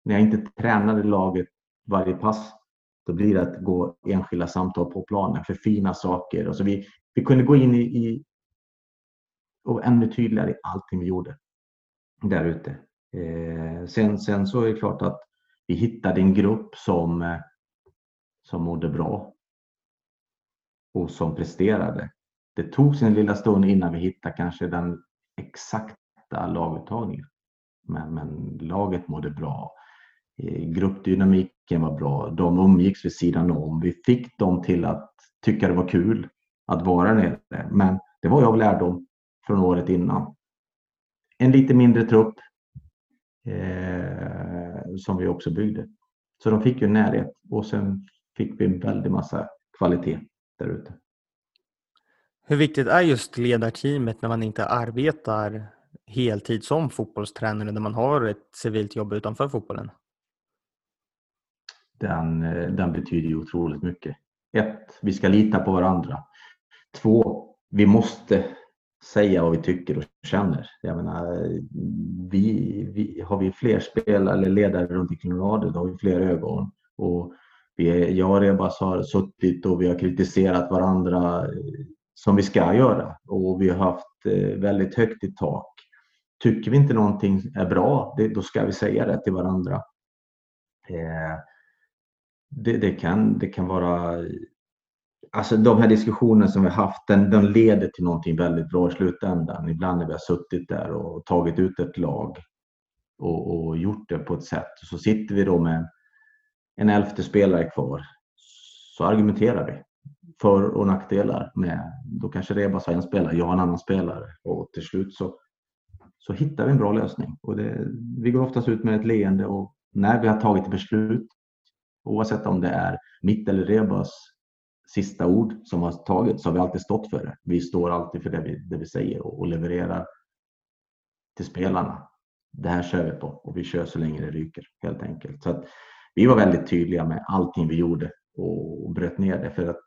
när jag inte tränade laget varje pass, då blir det att gå enskilda samtal på planen, för fina saker. Alltså vi, vi kunde gå in i, i och ännu tydligare i allting vi gjorde där ute. Eh, sen, sen så är det klart att vi hittade en grupp som, eh, som mådde bra och som presterade. Det tog sin lilla stund innan vi hittade kanske den exakta laguttagningen. Men, men laget mådde bra. Eh, gruppdynamiken var bra. De umgicks vid sidan om. Vi fick dem till att tycka det var kul att vara nere. Men det var jag lärdom från året innan. En lite mindre trupp eh, som vi också byggde. Så de fick ju närhet och sen fick vi en väldig massa kvalitet där ute. Hur viktigt är just ledarteamet när man inte arbetar heltid som fotbollstränare när man har ett civilt jobb utanför fotbollen? Den, eh, den betyder ju otroligt mycket. Ett, vi ska lita på varandra. Två, vi måste säga vad vi tycker och känner. Jag menar, vi, vi, har vi fler spelare eller ledare runt omkring laget, då har vi fler ögon. Och vi, jag och Rebas har suttit och vi har kritiserat varandra eh, som vi ska göra och vi har haft eh, väldigt högt i tak. Tycker vi inte någonting är bra, det, då ska vi säga det till varandra. Eh, det, det, kan, det kan vara... Alltså de här diskussionerna som vi har haft, den, den leder till någonting väldigt bra i slutändan. Ibland när vi har suttit där och tagit ut ett lag och, och gjort det på ett sätt. Så sitter vi då med en elfte spelare kvar. Så argumenterar vi för och nackdelar med. Då kanske Rebas har en spelare, jag har en annan spelare och till slut så, så hittar vi en bra lösning. Och det, vi går oftast ut med ett leende och när vi har tagit ett beslut, oavsett om det är mitt eller Rebas sista ord som har tagits, så har vi alltid stått för det. Vi står alltid för det vi, det vi säger och, och levererar till spelarna. Det här kör vi på och vi kör så länge det ryker helt enkelt. Så att vi var väldigt tydliga med allting vi gjorde och bröt ner det för att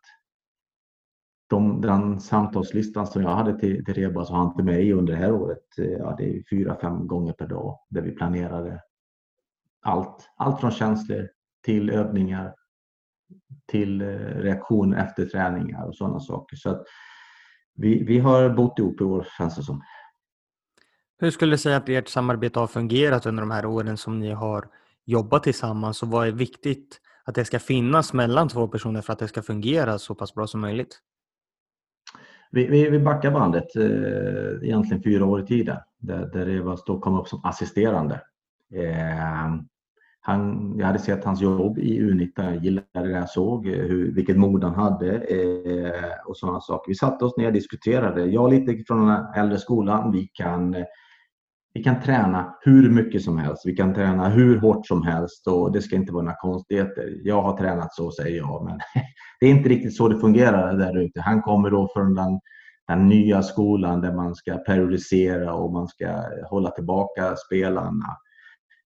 de, den samtalslistan som jag hade till, till Rebas och han till mig under det här året, eh, ja, det är fyra, fem gånger per dag där vi planerade allt. Allt från känslor till övningar till eh, reaktioner efter träningar och sådana saker. Så att vi, vi har bott ihop i år känns det som. Hur skulle du säga att ert samarbete har fungerat under de här åren som ni har jobbat tillsammans och vad är viktigt att det ska finnas mellan två personer för att det ska fungera så pass bra som möjligt? Vi, vi, vi backar bandet eh, egentligen fyra år i tiden där, där Evas då kom upp som assisterande. Eh, han, jag hade sett hans jobb i U19, jag gillade det jag såg, eh, hur, vilket mod han hade eh, och sådana saker. Vi satte oss ner och diskuterade. Jag lite från den äldre skolan, vi kan eh, vi kan träna hur mycket som helst. Vi kan träna hur hårt som helst och det ska inte vara några konstigheter. Jag har tränat så, säger jag, men det är inte riktigt så det fungerar där ute. Han kommer då från den, den nya skolan där man ska periodisera och man ska hålla tillbaka spelarna.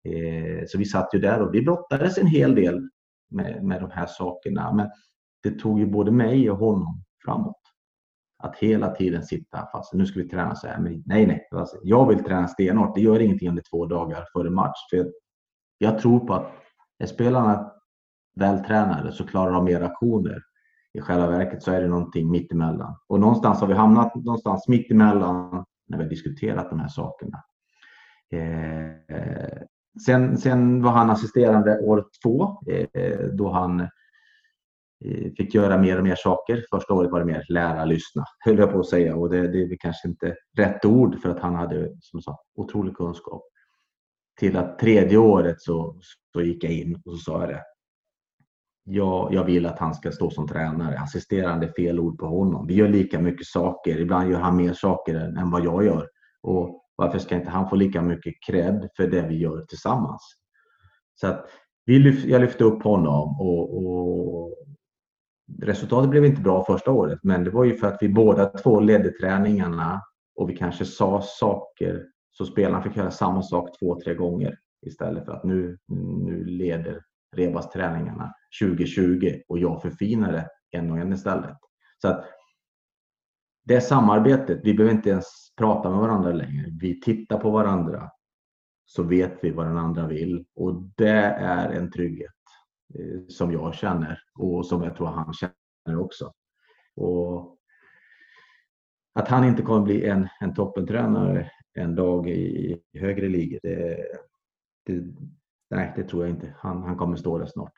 Eh, så vi satt ju där och vi brottades en hel del med, med de här sakerna. Men det tog ju både mig och honom framåt. Att hela tiden sitta fast. Nu ska vi träna så här. Men nej, nej. Alltså, jag vill träna stenhårt. Det gör ingenting under två dagar före match. För jag tror på att är spelarna vältränade så klarar de mer aktioner. I själva verket så är det någonting mittemellan. Och någonstans har vi hamnat någonstans mittemellan när vi har diskuterat de här sakerna. Eh, sen, sen var han assisterande år två eh, då han eh, Eh, fick göra mer och mer saker. Första året var det mer lära, lyssna, höll jag på att säga. Och det, det är kanske inte rätt ord för att han hade som sagt otrolig kunskap. Till att tredje året så, så gick jag in och så sa jag det. Jag, jag vill att han ska stå som tränare. Assisterande är fel ord på honom. Vi gör lika mycket saker. Ibland gör han mer saker än, än vad jag gör. Och varför ska inte han få lika mycket cred för det vi gör tillsammans? Så att vi lyft, jag lyfte upp honom och, och, resultatet blev inte bra första året, men det var ju för att vi båda två ledde träningarna och vi kanske sa saker så spelarna fick höra samma sak två, tre gånger istället för att nu, nu leder Rebas träningarna 2020 och jag förfinar det en och en istället. Så att det samarbetet, vi behöver inte ens prata med varandra längre. Vi tittar på varandra så vet vi vad den andra vill och det är en trygghet Eh, som jag känner och som jag tror han känner också. Och att han inte kommer bli en, en toppentränare en dag i, högre ligor, det, det, nej, det tror jag inte. Han, han kommer stå där snart.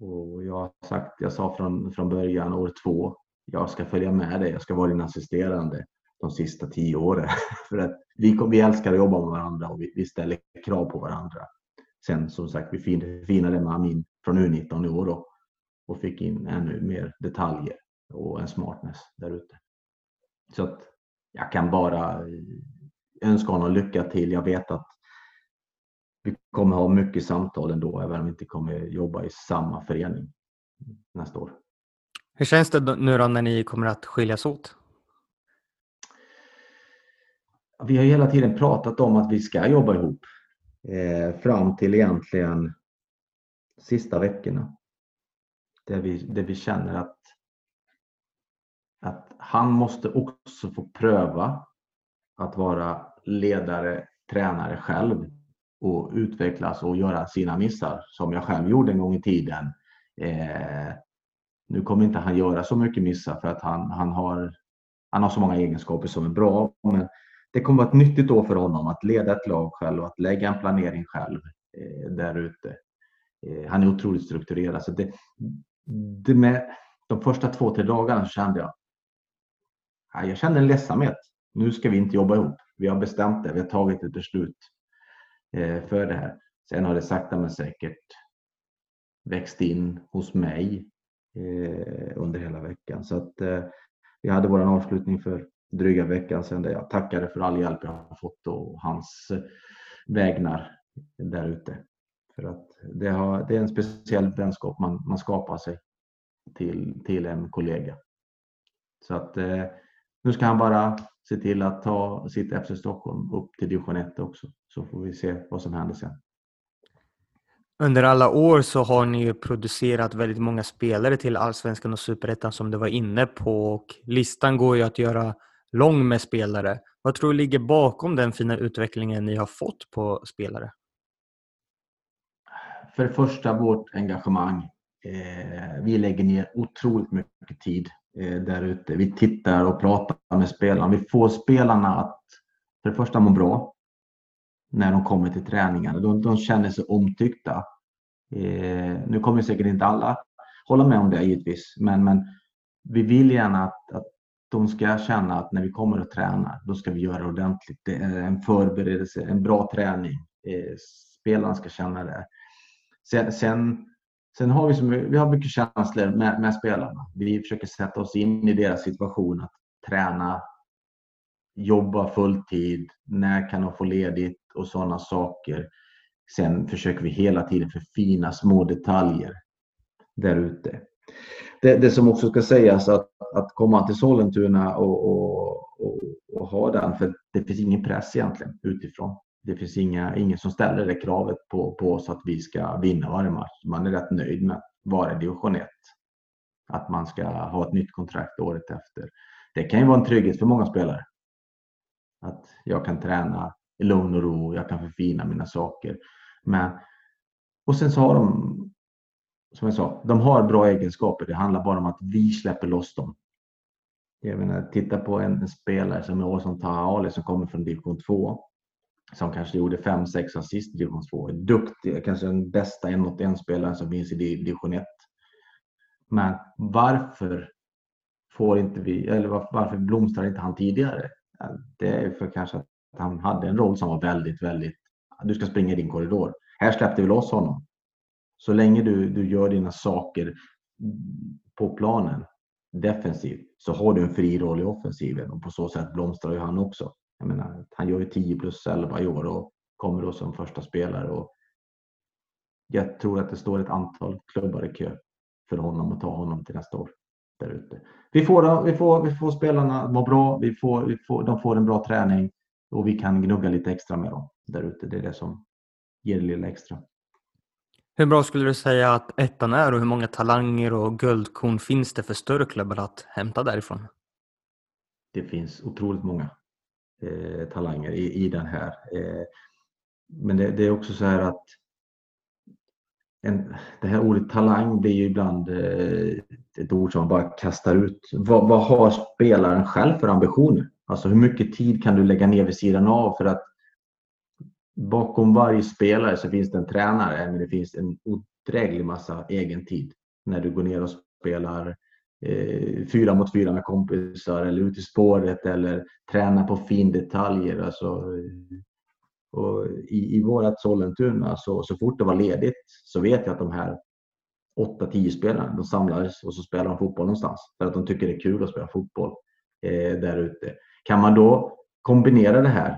Och jag har sagt, jag sa från, från början, år två, jag ska följa med dig, jag ska vara din assisterande de sista tio åren. För att vi, vi älskar att jobba med varandra och vi, vi ställer krav på varandra. Sen som sagt, vi finade med Amin från U19 i år då, och fick in ännu mer detaljer och en smartness där ute. Så att jag kan bara önska honom lycka till. Jag vet att vi kommer ha mycket samtal ändå, även om vi inte kommer jobba i samma förening nästa år. Hur känns det nu då när ni kommer att skiljas åt? Vi har hela tiden pratat om att vi ska jobba ihop eh, fram till egentligen sista veckorna. Där vi, där vi känner att, att han måste också få pröva att vara ledare, tränare själv och utvecklas och göra sina missar som jag själv gjorde en gång i tiden. Eh, nu kommer inte han göra så mycket missar för att han, han, har, han har så många egenskaper som är bra. Men det kommer vara ett nyttigt år för honom att leda ett lag själv och att lägga en planering själv eh, där ute. Eh, han är otroligt strukturerad. Så det, det med, de första två, tre dagarna kände jag jag kände en ledsamhet. Nu ska vi inte jobba ihop. Vi har bestämt det. Vi har tagit ett beslut eh, för det här. Sen har det sakta men säkert växt in hos mig eh, under hela veckan. Så att vi hade vår avslutning för dryga veckan sedan där jag tackade för all hjälp jag har fått och hans vägnar där ute. För att det, har, det är en speciell vänskap man, man skapar sig till, till en kollega. Så att eh, nu ska han bara se till att ta sitt FC Stockholm upp till division 1 också. Så får vi se vad som händer sen. Under alla år så har ni ju producerat väldigt många spelare till Allsvenskan och Superettan som du var inne på och listan går ju att göra lång med spelare. Vad tror du ligger bakom den fina utvecklingen ni har fått på spelare? För det första vårt engagemang. Eh, vi lägger ner otroligt mycket tid eh, där ute. Vi tittar och pratar med spelarna. Vi får spelarna att för det första må bra när de kommer till träningarna. De, de känner sig omtyckta. Eh, nu kommer säkert inte alla hålla med om det givetvis, men, men vi vill gärna att, att de ska känna att när vi kommer och tränar, då ska vi göra ordentligt. Det är en förberedelse, en bra träning. Eh, spelarna ska känna det. Sen, sen, sen har vi, som, vi har mycket känslor med, med spelarna. Vi försöker sätta oss in i deras situation, att träna, jobba fulltid, när kan de få ledigt och sådana saker. Sen försöker vi hela tiden förfina små detaljer där ute. Det, det, som också ska sägas att, att komma till Sollentuna och, och, och, och, ha den, för det finns ingen press egentligen utifrån. Det finns inga, ingen som ställer det kravet på, på oss att vi ska vinna varje match. Man är rätt nöjd med att vara i division 1. Att man ska ha ett nytt kontrakt året efter. Det kan ju vara en trygghet för många spelare. Att jag kan träna i lugn och ro, jag kan förfina mina saker. Men, och sen så har de, som jag sa, de har bra egenskaper. Det handlar bara om att vi släpper loss dem. Jag menar, titta på en, en spelare som Åsson Taha Ali som kommer från division 2 som kanske gjorde 5-6 assist i division 2. Duktig, kanske den bästa en mot en spelaren som finns i division 1. Men varför får inte vi, eller varför blomstrar inte han tidigare? Det är för kanske att han hade en roll som var väldigt, väldigt, du ska springa i din korridor. Här släppte vi loss honom. Så länge du, du gör dina saker på planen defensivt så har du en fri roll i offensiven och på så sätt blomstrar ju han också. Jag menar, han gör ju 10 plus 11 i år och kommer då som första spelare. Och jag tror att det står ett antal klubbar i kö för honom att ta honom till nästa år. Där ute. Vi, får, vi, får, vi får spelarna må bra, vi får, vi får, de får en bra träning och vi kan gnugga lite extra med dem där ute. Det är det som ger det lilla extra. Hur bra skulle du säga att ettan är och hur många talanger och guldkorn finns det för större klubbar att hämta därifrån? Det finns otroligt många eh, talanger i, i den här. Eh, men det, det, är också så här att en, det här ordet talang blir ju ibland eh, ett ord som man bara kastar ut. Vad, vad har spelaren själv för ambitioner? Alltså hur mycket tid kan du lägga ner vid sidan av för att bakom varje spelare så finns det en tränare, men det finns en odräglig massa egen tid när du går ner och spelar eh, fyra mot fyra med kompisar eller ut i spåret eller träna på findetaljer. Alltså, eh, och i, i vårat Sollentuna så, så fort det var ledigt så vet jag att de här 8-10 spelarna de samlades och så spelar de fotboll någonstans för att de tycker det är kul att spela fotboll eh, där ute. Kan man då kombinera det här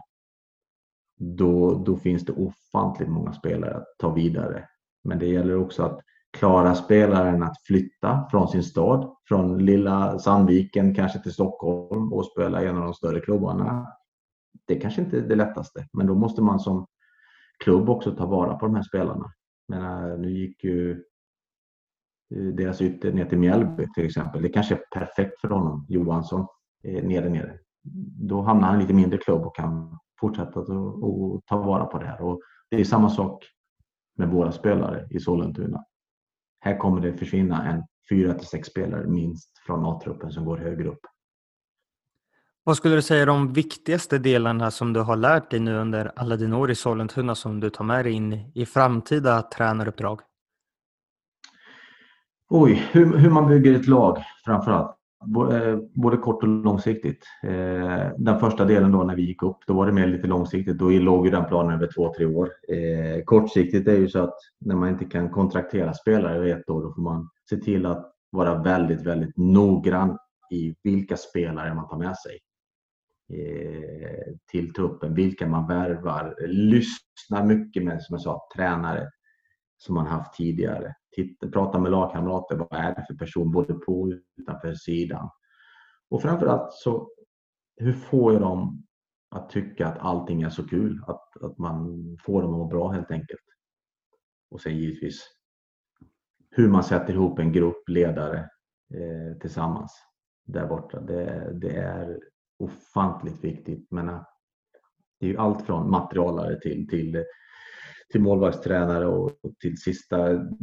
då, då finns det ofantligt många spelare att ta vidare. Men det gäller också att klara spelaren att flytta från sin stad, från lilla Sandviken kanske till Stockholm och spela i en av de större klubbarna. Det kanske inte är det lättaste, men då måste man som klubb också ta vara på de här spelarna. Men nu gick ju eh, deras ytter ner till Mjällby till exempel. Det kanske är perfekt för honom, Johansson, eh, nere nere. Då hamnar han i lite mindre klubb och kan fortsätta att ta vara på det här. Och det är samma sak med våra spelare i Sollentuna. Här kommer det försvinna en fyra till sex spelare minst från A-truppen som går högre upp. Vad skulle du säga är de viktigaste delarna som du har lärt dig nu under alla dina år i Sollentuna som du tar med dig in i framtida tränaruppdrag? Oj, hur, hur man bygger ett lag framför allt. Eh, Eh, både kort och långsiktigt. Eh, den första delen då när vi gick upp, då var det mer lite långsiktigt. Då låg ju den planen över två, tre år. Eh, kortsiktigt är ju så att när man inte kan kontraktera spelare över ett år, då får man se till att vara väldigt, väldigt noggrann i vilka spelare man tar med sig till truppen, vilka man värvar. Lyssna mycket med, som jag sa, tränare som man haft tidigare titta, prata med lagkamrater. Vad är det för person både på och utanför sidan? Och framförallt så hur får jag dem att tycka att allting är så kul? Att, att man får dem att må bra helt enkelt. Och sen givetvis hur man sätter ihop en grupp ledare eh, tillsammans där borta. Det, det, är ofantligt viktigt. Men eh, det är ju allt från materialare till, till till målvaktstränare och till sista,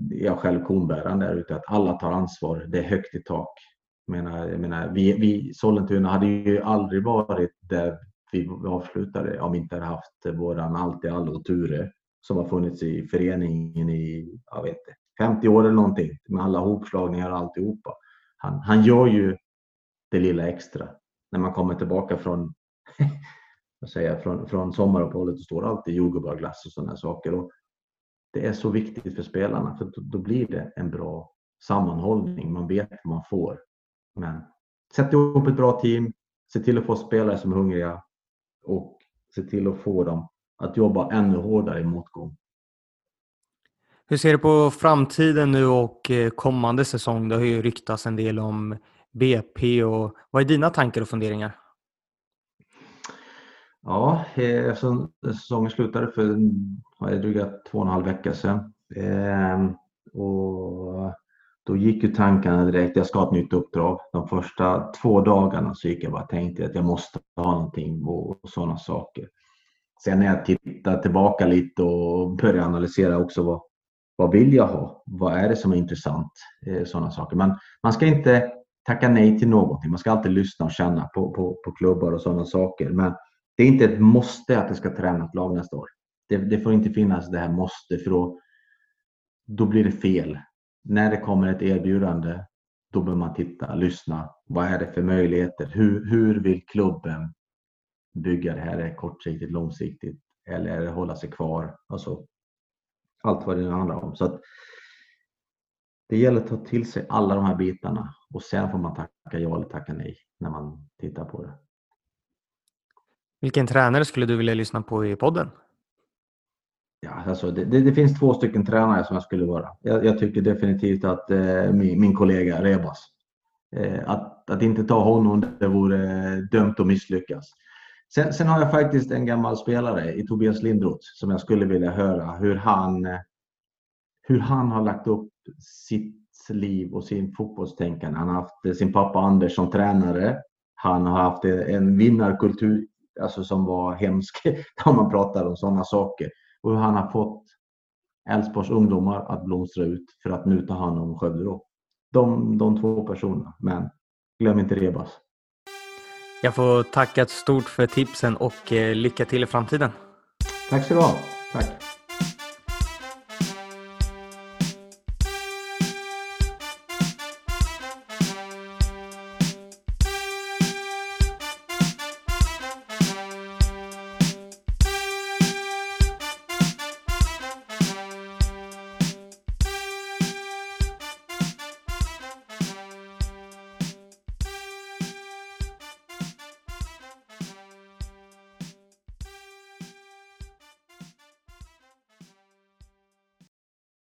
jag själv konbäraren där ute, att alla tar ansvar. Det är högt i tak. Jag menar, jag menar, vi, vi Sollentuna hade ju aldrig varit där vi avslutade om vi inte hade haft våran allt i allo Ture som har funnits i föreningen i, jag vet inte, 50 år eller någonting med alla hopslagningar och alltihopa. Han, han gör ju det lilla extra när man kommer tillbaka från säger från, från sommaruppehållet och står alltid jordgubbar, och sådana saker. Och det är så viktigt för spelarna för då, då blir det en bra sammanhållning. Man vet vad man får. Men sätt ihop ett bra team, se till att få spelare som är hungriga och se till att få dem att jobba ännu hårdare i motgång. Hur ser du på framtiden nu och eh, kommande säsong? Det har ju ryktats en del om BP och vad är dina tankar och funderingar? Ja, eh, eftersom säsongen slutade för dryga två och en halv vecka sedan. Eh, och då gick ju tankarna direkt, jag ska ha ett nytt uppdrag. De första två dagarna så gick jag bara och tänkte att jag måste ha någonting och, sådana saker. Sen när jag tittar tillbaka lite och börjar analysera också vad, vad vill jag ha? Vad är det som är intressant? Eh, sådana saker. Men man ska inte tacka nej till någonting. Man ska alltid lyssna och känna på, på, på klubbar och sådana saker. Men det är inte ett måste att det ska träna ett lag nästa år. Det, det, får inte finnas det här måste för då, då blir det fel. När det kommer ett erbjudande då bör man titta, lyssna. Vad är det för möjligheter? Hur, hur vill klubben bygga det här? Är det kortsiktigt, långsiktigt eller är det hålla sig kvar? Alltså, allt vad det nu handlar om. Så att, det gäller att ta till sig alla de här bitarna och sen får man tacka ja eller tacka nej när man tittar på det. Vilken tränare skulle du vilja lyssna på i podden? Ja, alltså det, det, det finns två stycken tränare som jag skulle vara. Jag, jag tycker definitivt att eh, min, min, kollega Rebas, eh, att, att inte ta honom, det vore eh, dömt att misslyckas. Sen, sen, har jag faktiskt en gammal spelare i Tobias Lindroth som jag skulle vilja höra hur han, hur han har lagt upp sitt liv och sin fotbollstänkande. Han har haft sin pappa Anders som tränare. Han har haft en vinnarkultur alltså som var hemsk om man pratar om sådana saker. Och hur han har fått Elfsborgs ungdomar att blomstra ut för att nu ta hand om Skövde. Då. De, de två personerna. Men glöm inte Rebas. Jag får tacka stort för tipsen och eh, lycka till i framtiden. Tack så du ha. Tack.